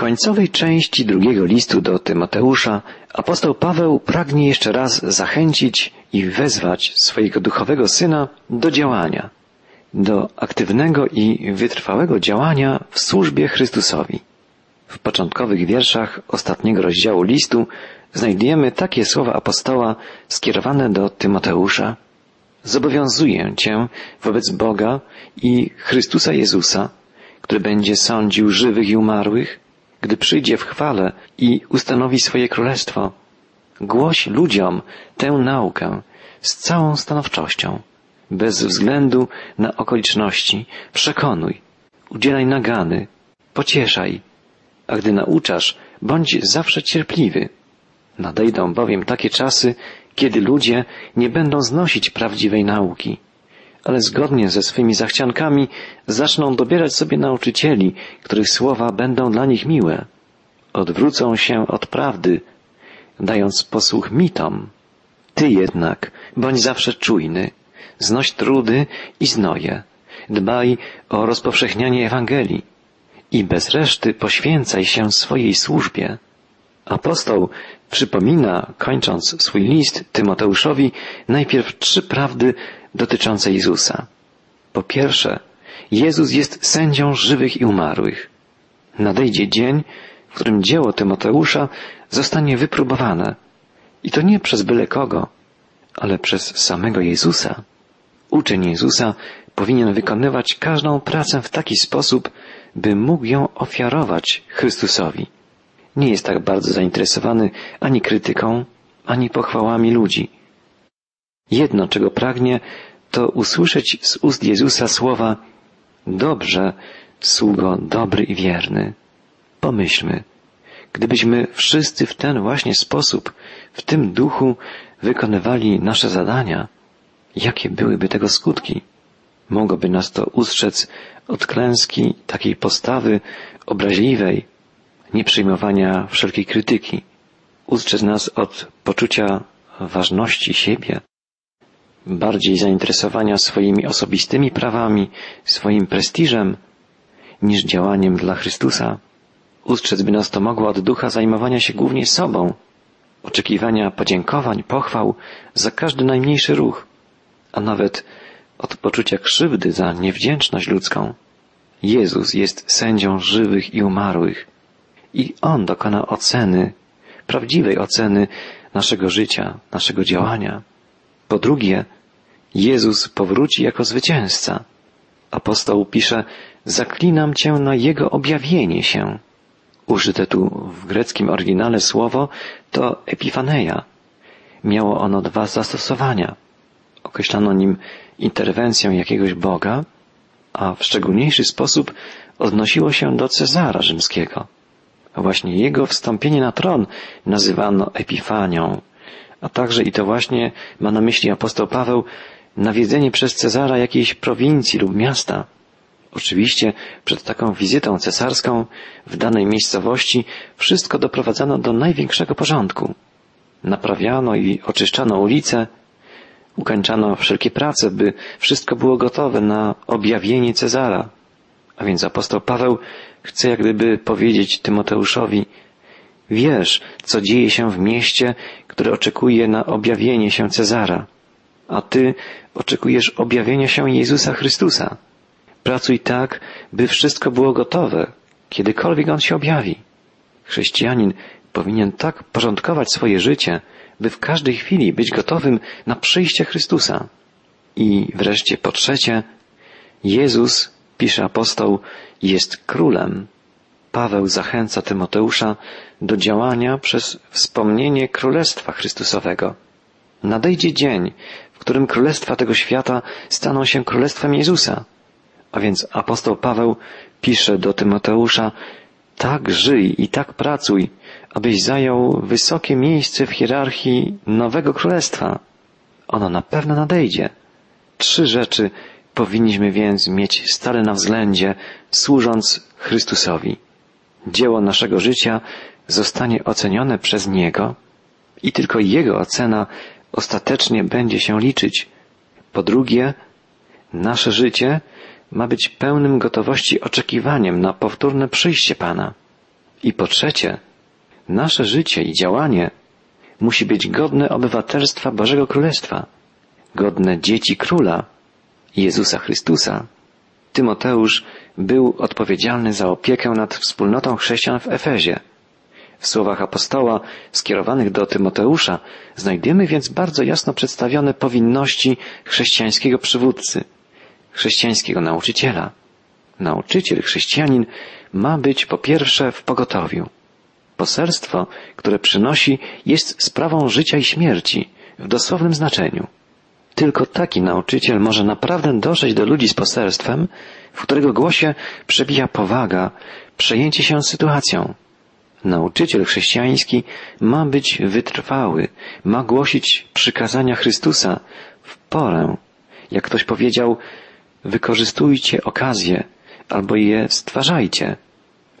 końcowej części drugiego listu do Tymoteusza apostoł Paweł pragnie jeszcze raz zachęcić i wezwać swojego duchowego syna do działania, do aktywnego i wytrwałego działania w służbie Chrystusowi. W początkowych wierszach ostatniego rozdziału listu znajdujemy takie słowa apostoła skierowane do Tymoteusza. Zobowiązuję Cię wobec Boga i Chrystusa Jezusa, który będzie sądził żywych i umarłych, gdy przyjdzie w chwale i ustanowi swoje królestwo. Głoś ludziom tę naukę z całą stanowczością, bez względu na okoliczności, przekonuj, udzielaj nagany, pocieszaj, a gdy nauczasz, bądź zawsze cierpliwy. Nadejdą bowiem takie czasy, kiedy ludzie nie będą znosić prawdziwej nauki, ale zgodnie ze swymi zachciankami zaczną dobierać sobie nauczycieli, których słowa będą dla nich miłe. Odwrócą się od prawdy, dając posłuch mitom. Ty jednak bądź zawsze czujny, znoś trudy i znoje. Dbaj o rozpowszechnianie Ewangelii i bez reszty poświęcaj się swojej służbie. Apostoł przypomina, kończąc swój list Tymoteuszowi, najpierw trzy prawdy dotyczące Jezusa. Po pierwsze, Jezus jest sędzią żywych i umarłych. Nadejdzie dzień, w którym dzieło Tymoteusza zostanie wypróbowane. I to nie przez byle kogo, ale przez samego Jezusa. Uczeń Jezusa powinien wykonywać każdą pracę w taki sposób, by mógł ją ofiarować Chrystusowi. Nie jest tak bardzo zainteresowany ani krytyką, ani pochwałami ludzi. Jedno, czego pragnie, to usłyszeć z ust Jezusa słowa Dobrze, sługo dobry i wierny. Pomyślmy, gdybyśmy wszyscy w ten właśnie sposób, w tym duchu wykonywali nasze zadania, jakie byłyby tego skutki? Mogłoby nas to ustrzec od klęski takiej postawy obraźliwej, nieprzyjmowania wszelkiej krytyki, ustrzec nas od poczucia ważności siebie, bardziej zainteresowania swoimi osobistymi prawami, swoim prestiżem, niż działaniem dla Chrystusa. Ustrzec by nas to mogło od ducha zajmowania się głównie sobą, oczekiwania podziękowań, pochwał za każdy najmniejszy ruch, a nawet od poczucia krzywdy za niewdzięczność ludzką. Jezus jest sędzią żywych i umarłych i On dokona oceny, prawdziwej oceny naszego życia, naszego działania. Po drugie, Jezus powróci jako zwycięzca. Apostoł pisze, zaklinam Cię na Jego objawienie się. Użyte tu w greckim oryginale słowo to epifaneia. Miało ono dwa zastosowania. Określano nim interwencję jakiegoś Boga, a w szczególniejszy sposób odnosiło się do Cezara rzymskiego. Właśnie jego wstąpienie na tron nazywano epifanią, a także i to właśnie ma na myśli apostoł Paweł nawiedzenie przez Cezara jakiejś prowincji lub miasta. Oczywiście przed taką wizytą cesarską w danej miejscowości wszystko doprowadzano do największego porządku. Naprawiano i oczyszczano ulice, ukończano wszelkie prace, by wszystko było gotowe na objawienie Cezara. A więc apostoł Paweł chce jak gdyby powiedzieć Tymoteuszowi, wiesz, co dzieje się w mieście, które oczekuje na objawienie się Cezara, a ty oczekujesz objawienia się Jezusa Chrystusa. Pracuj tak, by wszystko było gotowe, kiedykolwiek On się objawi. Chrześcijanin powinien tak porządkować swoje życie, by w każdej chwili być gotowym na przyjście Chrystusa. I wreszcie po trzecie, Jezus, pisze apostoł, jest królem. Paweł zachęca Tymoteusza do działania przez wspomnienie Królestwa Chrystusowego. Nadejdzie dzień, w którym królestwa tego świata staną się królestwem Jezusa. A więc apostoł Paweł pisze do Tymoteusza, tak żyj i tak pracuj, abyś zajął wysokie miejsce w hierarchii nowego królestwa. Ono na pewno nadejdzie. Trzy rzeczy powinniśmy więc mieć stale na względzie, służąc Chrystusowi. Dzieło naszego życia zostanie ocenione przez Niego i tylko Jego ocena ostatecznie będzie się liczyć. Po drugie, nasze życie ma być pełnym gotowości oczekiwaniem na powtórne przyjście Pana. I po trzecie, nasze życie i działanie musi być godne obywatelstwa Bożego Królestwa, godne dzieci Króla, Jezusa Chrystusa. Tymoteusz był odpowiedzialny za opiekę nad wspólnotą chrześcijan w Efezie. W słowach apostoła skierowanych do Tymoteusza znajdziemy więc bardzo jasno przedstawione powinności chrześcijańskiego przywódcy, chrześcijańskiego nauczyciela. Nauczyciel, chrześcijanin ma być po pierwsze w pogotowiu. Poselstwo, które przynosi, jest sprawą życia i śmierci, w dosłownym znaczeniu. Tylko taki nauczyciel może naprawdę dotrzeć do ludzi z poselstwem, w którego głosie przebija powaga, przejęcie się sytuacją. Nauczyciel chrześcijański ma być wytrwały, ma głosić przykazania Chrystusa w porę. Jak ktoś powiedział, wykorzystujcie okazję albo je stwarzajcie.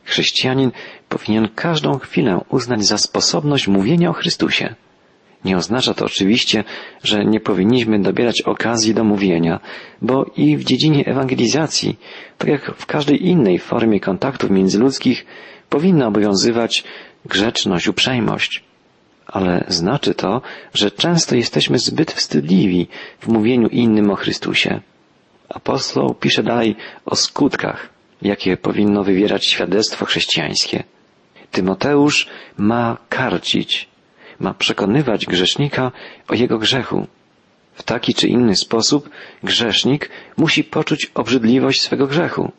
Chrześcijanin powinien każdą chwilę uznać za sposobność mówienia o Chrystusie. Nie oznacza to oczywiście, że nie powinniśmy dobierać okazji do mówienia, bo i w dziedzinie ewangelizacji, tak jak w każdej innej formie kontaktów międzyludzkich, powinna obowiązywać grzeczność, uprzejmość. Ale znaczy to, że często jesteśmy zbyt wstydliwi w mówieniu innym o Chrystusie. Apostoł pisze dalej o skutkach, jakie powinno wywierać świadectwo chrześcijańskie. Tymoteusz ma karcić, ma przekonywać grzesznika o jego grzechu. W taki czy inny sposób grzesznik musi poczuć obrzydliwość swego grzechu.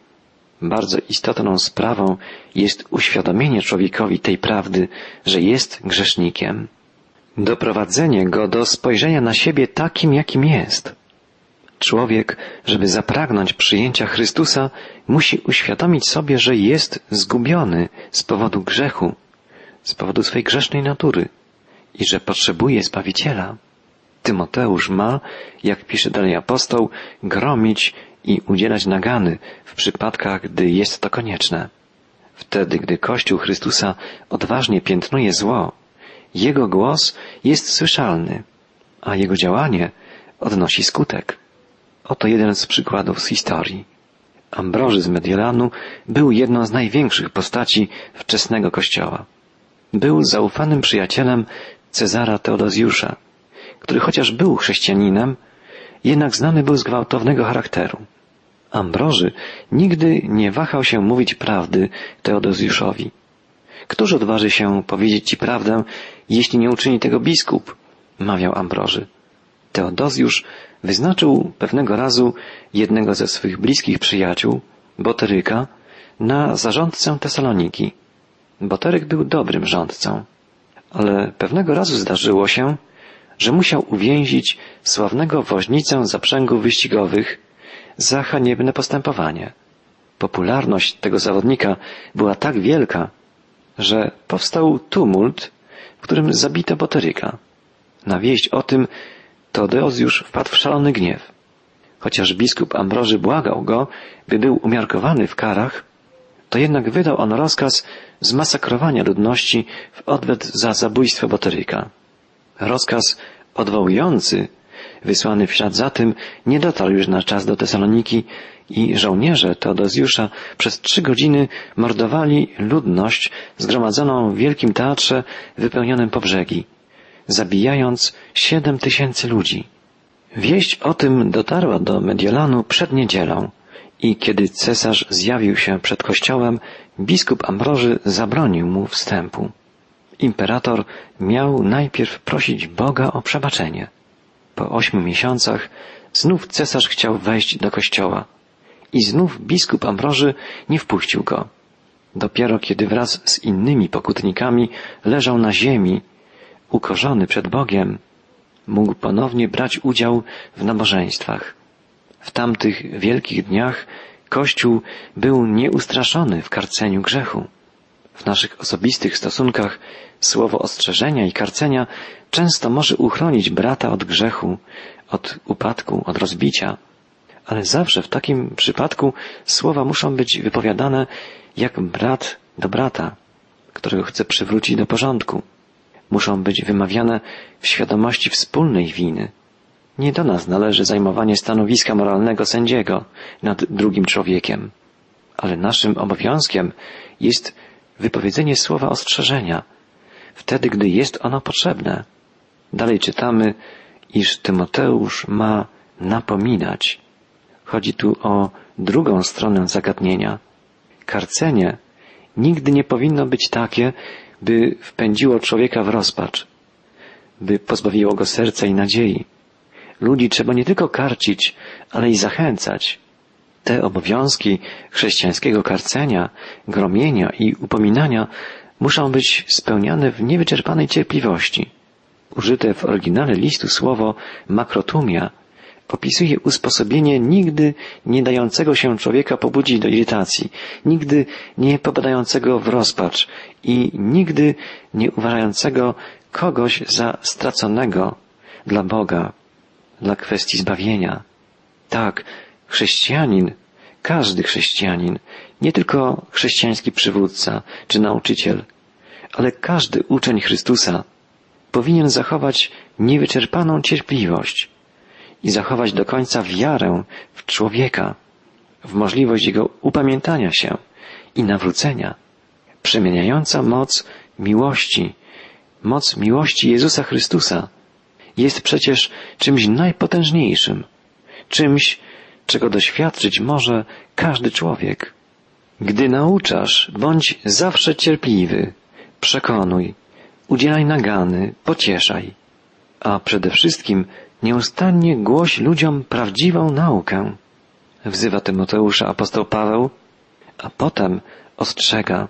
Bardzo istotną sprawą jest uświadomienie człowiekowi tej prawdy, że jest grzesznikiem. Doprowadzenie go do spojrzenia na siebie takim, jakim jest. Człowiek, żeby zapragnąć przyjęcia Chrystusa, musi uświadomić sobie, że jest zgubiony z powodu grzechu, z powodu swej grzesznej natury i że potrzebuje Zbawiciela. Tymoteusz ma, jak pisze dalej apostoł, gromić i udzielać nagany w przypadkach, gdy jest to konieczne. Wtedy, gdy Kościół Chrystusa odważnie piętnuje zło, jego głos jest słyszalny, a jego działanie odnosi skutek. Oto jeden z przykładów z historii. Ambroży z Mediolanu był jedną z największych postaci wczesnego kościoła. Był zaufanym przyjacielem Cezara Teodozjusza, który chociaż był chrześcijaninem, jednak znany był z gwałtownego charakteru. Ambroży nigdy nie wahał się mówić prawdy Teodozjuszowi. Któż odważy się powiedzieć ci prawdę, jeśli nie uczyni tego biskup? mawiał Ambroży. Teodozjusz wyznaczył pewnego razu jednego ze swych bliskich przyjaciół, Boteryka, na zarządcę Tesaloniki. Boteryk był dobrym rządcą, ale pewnego razu zdarzyło się, że musiał uwięzić sławnego woźnicę zaprzęgów wyścigowych za haniebne postępowanie. Popularność tego zawodnika była tak wielka, że powstał tumult, w którym zabito Boteryka. Na wieść o tym już wpadł w szalony gniew. Chociaż biskup Ambroży błagał go, by był umiarkowany w karach, to jednak wydał on rozkaz zmasakrowania ludności w odwet za zabójstwo Boteryka. Rozkaz odwołujący, wysłany w ślad za tym, nie dotarł już na czas do Tesaloniki i żołnierze Teodozjusza przez trzy godziny mordowali ludność zgromadzoną w wielkim teatrze wypełnionym po brzegi zabijając siedem tysięcy ludzi. Wieść o tym dotarła do Mediolanu przed niedzielą i kiedy cesarz zjawił się przed kościołem, biskup Ambroży zabronił mu wstępu. Imperator miał najpierw prosić Boga o przebaczenie. Po ośmiu miesiącach znów cesarz chciał wejść do kościoła i znów biskup Ambroży nie wpuścił go. Dopiero kiedy wraz z innymi pokutnikami leżał na ziemi, ukorzony przed Bogiem, mógł ponownie brać udział w nabożeństwach. W tamtych wielkich dniach Kościół był nieustraszony w karceniu grzechu. W naszych osobistych stosunkach słowo ostrzeżenia i karcenia często może uchronić brata od grzechu, od upadku, od rozbicia, ale zawsze w takim przypadku słowa muszą być wypowiadane jak brat do brata, którego chce przywrócić do porządku muszą być wymawiane w świadomości wspólnej winy. Nie do nas należy zajmowanie stanowiska moralnego sędziego nad drugim człowiekiem, ale naszym obowiązkiem jest wypowiedzenie słowa ostrzeżenia, wtedy, gdy jest ono potrzebne. Dalej czytamy, iż Tymoteusz ma napominać. Chodzi tu o drugą stronę zagadnienia. Karcenie nigdy nie powinno być takie, by wpędziło człowieka w rozpacz, by pozbawiło go serca i nadziei. Ludzi trzeba nie tylko karcić, ale i zachęcać. Te obowiązki chrześcijańskiego karcenia, gromienia i upominania muszą być spełniane w niewyczerpanej cierpliwości. Użyte w oryginale listu słowo makrotumia opisuje usposobienie nigdy nie dającego się człowieka pobudzić do irytacji, nigdy nie popadającego w rozpacz i nigdy nie uważającego kogoś za straconego dla Boga, dla kwestii zbawienia. Tak, chrześcijanin, każdy chrześcijanin, nie tylko chrześcijański przywódca czy nauczyciel, ale każdy uczeń Chrystusa powinien zachować niewyczerpaną cierpliwość i zachować do końca wiarę w człowieka, w możliwość jego upamiętania się i nawrócenia. Przemieniająca moc miłości, moc miłości Jezusa Chrystusa jest przecież czymś najpotężniejszym, czymś, czego doświadczyć może każdy człowiek. Gdy nauczasz, bądź zawsze cierpliwy, przekonuj, udzielaj nagany, pocieszaj, a przede wszystkim nieustannie głoś ludziom prawdziwą naukę. Wzywa Tymoteusza apostoł Paweł, a potem ostrzega.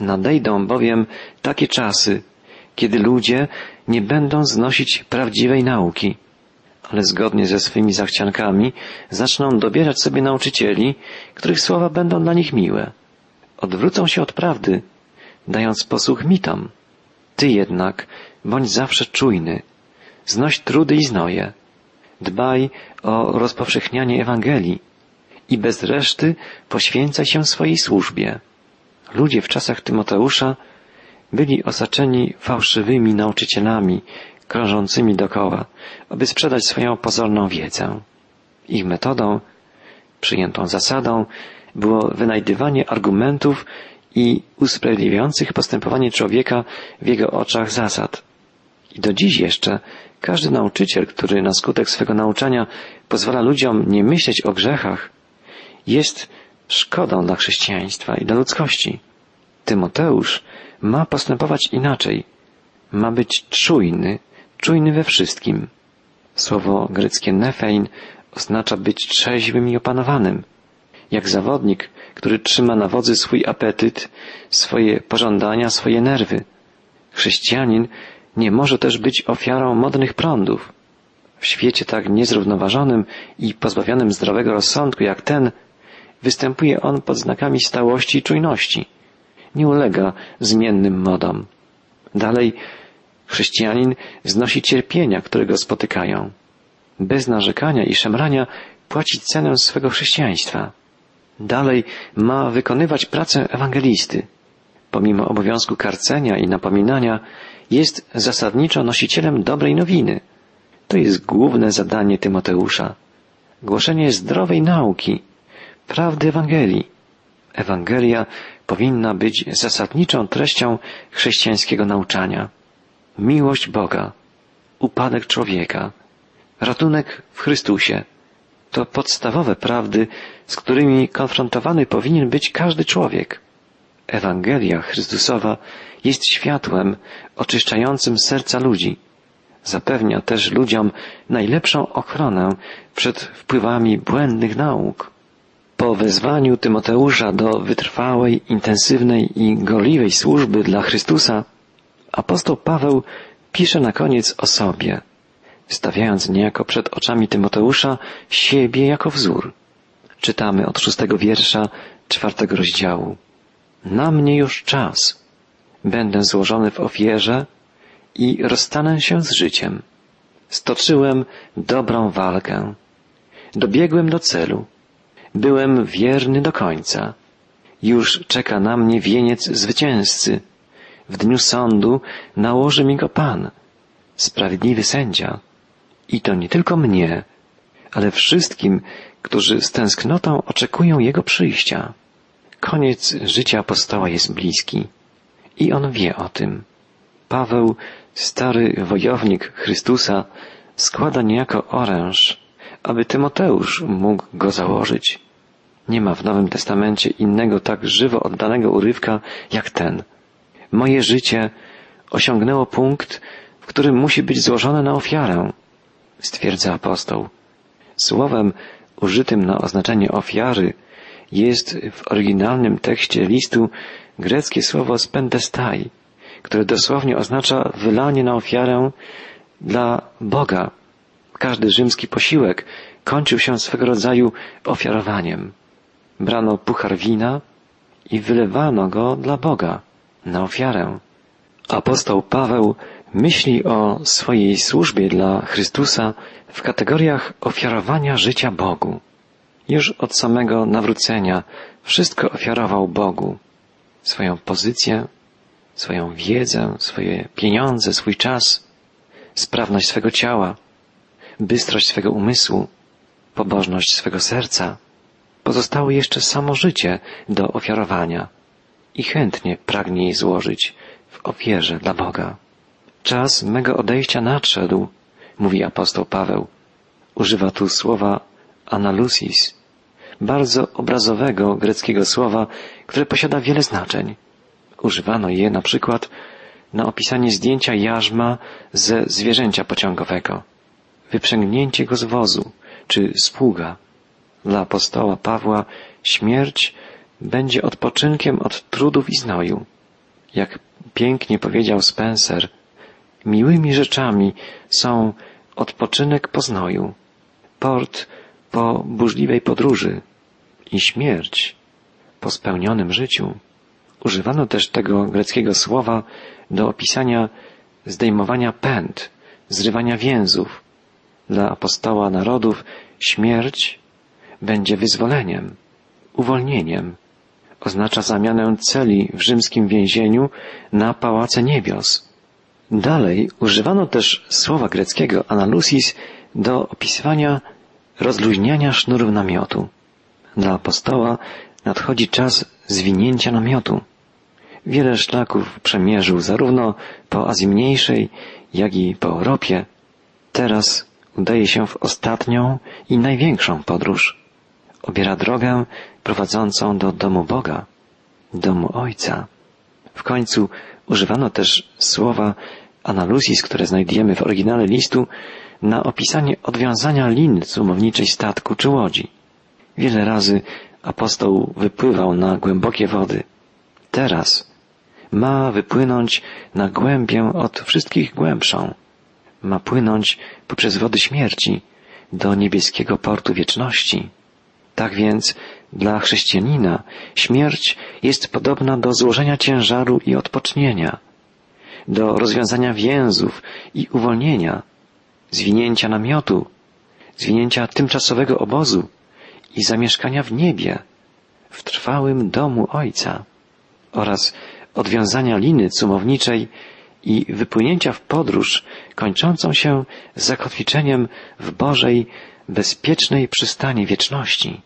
Nadejdą bowiem takie czasy, kiedy ludzie nie będą znosić prawdziwej nauki, ale zgodnie ze swymi zachciankami zaczną dobierać sobie nauczycieli, których słowa będą dla nich miłe. Odwrócą się od prawdy, dając posłuch mitom. Ty jednak bądź zawsze czujny, znoś trudy i znoje, dbaj o rozpowszechnianie Ewangelii i bez reszty poświęcaj się swojej służbie. Ludzie w czasach Tymoteusza byli osaczeni fałszywymi nauczycielami, krążącymi dokoła, aby sprzedać swoją pozorną wiedzę. Ich metodą, przyjętą zasadą, było wynajdywanie argumentów i usprawiedliwiających postępowanie człowieka w jego oczach zasad. I do dziś jeszcze każdy nauczyciel, który na skutek swego nauczania pozwala ludziom nie myśleć o grzechach, jest szkodą dla chrześcijaństwa i dla ludzkości. Tymoteusz ma postępować inaczej. Ma być czujny, czujny we wszystkim. Słowo greckie nefein oznacza być trzeźwym i opanowanym. Jak zawodnik, który trzyma na wodzy swój apetyt, swoje pożądania, swoje nerwy. Chrześcijanin nie może też być ofiarą modnych prądów. W świecie tak niezrównoważonym i pozbawionym zdrowego rozsądku jak ten, występuje on pod znakami stałości i czujności. Nie ulega zmiennym modom. Dalej, chrześcijanin znosi cierpienia, które go spotykają. Bez narzekania i szemrania płaci cenę swego chrześcijaństwa. Dalej ma wykonywać pracę ewangelisty. Pomimo obowiązku karcenia i napominania, jest zasadniczo nosicielem dobrej nowiny. To jest główne zadanie Tymoteusza. Głoszenie zdrowej nauki, prawdy Ewangelii. Ewangelia powinna być zasadniczą treścią chrześcijańskiego nauczania. Miłość Boga, upadek człowieka, ratunek w Chrystusie. To podstawowe prawdy, z którymi konfrontowany powinien być każdy człowiek. Ewangelia Chrystusowa jest światłem oczyszczającym serca ludzi. Zapewnia też ludziom najlepszą ochronę przed wpływami błędnych nauk. Po wezwaniu Tymoteusza do wytrwałej, intensywnej i gorliwej służby dla Chrystusa, apostoł Paweł pisze na koniec o sobie, stawiając niejako przed oczami Tymoteusza siebie jako wzór. Czytamy od szóstego wiersza czwartego rozdziału. Na mnie już czas. Będę złożony w ofierze i rozstanę się z życiem. Stoczyłem dobrą walkę. Dobiegłem do celu. Byłem wierny do końca. Już czeka na mnie wieniec zwycięzcy. W dniu sądu nałoży mi go Pan, sprawiedliwy sędzia. I to nie tylko mnie, ale wszystkim, którzy z tęsknotą oczekują Jego przyjścia. Koniec życia apostoła jest bliski. i on wie o tym. Paweł, stary wojownik Chrystusa, składa niejako oręż, aby Tymoteusz mógł go założyć. Nie ma w Nowym Testamencie innego tak żywo oddanego urywka jak ten. Moje życie osiągnęło punkt, w którym musi być złożone na ofiarę, stwierdza apostoł. Słowem użytym na oznaczenie ofiary jest w oryginalnym tekście listu greckie słowo spendestai, które dosłownie oznacza wylanie na ofiarę dla Boga. Każdy rzymski posiłek kończył się swego rodzaju ofiarowaniem. Brano puchar wina i wylewano go dla Boga na ofiarę. Apostoł Paweł myśli o swojej służbie dla Chrystusa w kategoriach ofiarowania życia Bogu. Już od samego nawrócenia wszystko ofiarował Bogu. Swoją pozycję, swoją wiedzę, swoje pieniądze, swój czas, sprawność swego ciała, bystrość swego umysłu, pobożność swego serca. Pozostało jeszcze samo życie do ofiarowania i chętnie pragnie je złożyć w ofierze dla Boga. Czas mego odejścia nadszedł, mówi apostoł Paweł. Używa tu słowa analusis, bardzo obrazowego greckiego słowa, które posiada wiele znaczeń. Używano je na przykład na opisanie zdjęcia jarzma ze zwierzęcia pociągowego, wyprzęgnięcie go z wozu czy spługa. Dla apostoła Pawła śmierć będzie odpoczynkiem od trudów i znoju. Jak pięknie powiedział Spencer, miłymi rzeczami są odpoczynek po znoju, port po burzliwej podróży i śmierć po spełnionym życiu. Używano też tego greckiego słowa do opisania zdejmowania pęd, zrywania więzów. Dla apostoła narodów śmierć będzie wyzwoleniem, uwolnieniem. Oznacza zamianę celi w rzymskim więzieniu na pałace niebios. Dalej używano też słowa greckiego analusis do opisywania rozluźniania sznurów namiotu. Dla apostoła nadchodzi czas zwinięcia namiotu. Wiele szlaków przemierzył zarówno po Azji Mniejszej, jak i po Europie. Teraz udaje się w ostatnią i największą podróż. Obiera drogę prowadzącą do domu Boga, domu Ojca. W końcu używano też słowa analusis, które znajdujemy w oryginale listu, na opisanie odwiązania lin cumowniczej statku czy łodzi. Wiele razy apostoł wypływał na głębokie wody. Teraz ma wypłynąć na głębię od wszystkich głębszą. Ma płynąć poprzez wody śmierci do niebieskiego portu wieczności. Tak więc dla chrześcijanina śmierć jest podobna do złożenia ciężaru i odpocznienia, do rozwiązania więzów i uwolnienia, zwinięcia namiotu, zwinięcia tymczasowego obozu i zamieszkania w niebie, w trwałym domu Ojca oraz odwiązania liny cumowniczej i wypłynięcia w podróż kończącą się zakotwiczeniem w Bożej, bezpiecznej przystani wieczności.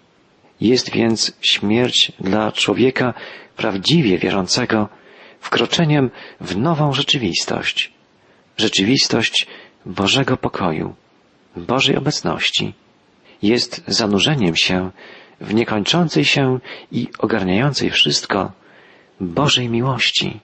Jest więc śmierć dla człowieka prawdziwie wierzącego wkroczeniem w nową rzeczywistość. Rzeczywistość Bożego pokoju, Bożej obecności. Jest zanurzeniem się w niekończącej się i ogarniającej wszystko Bożej miłości.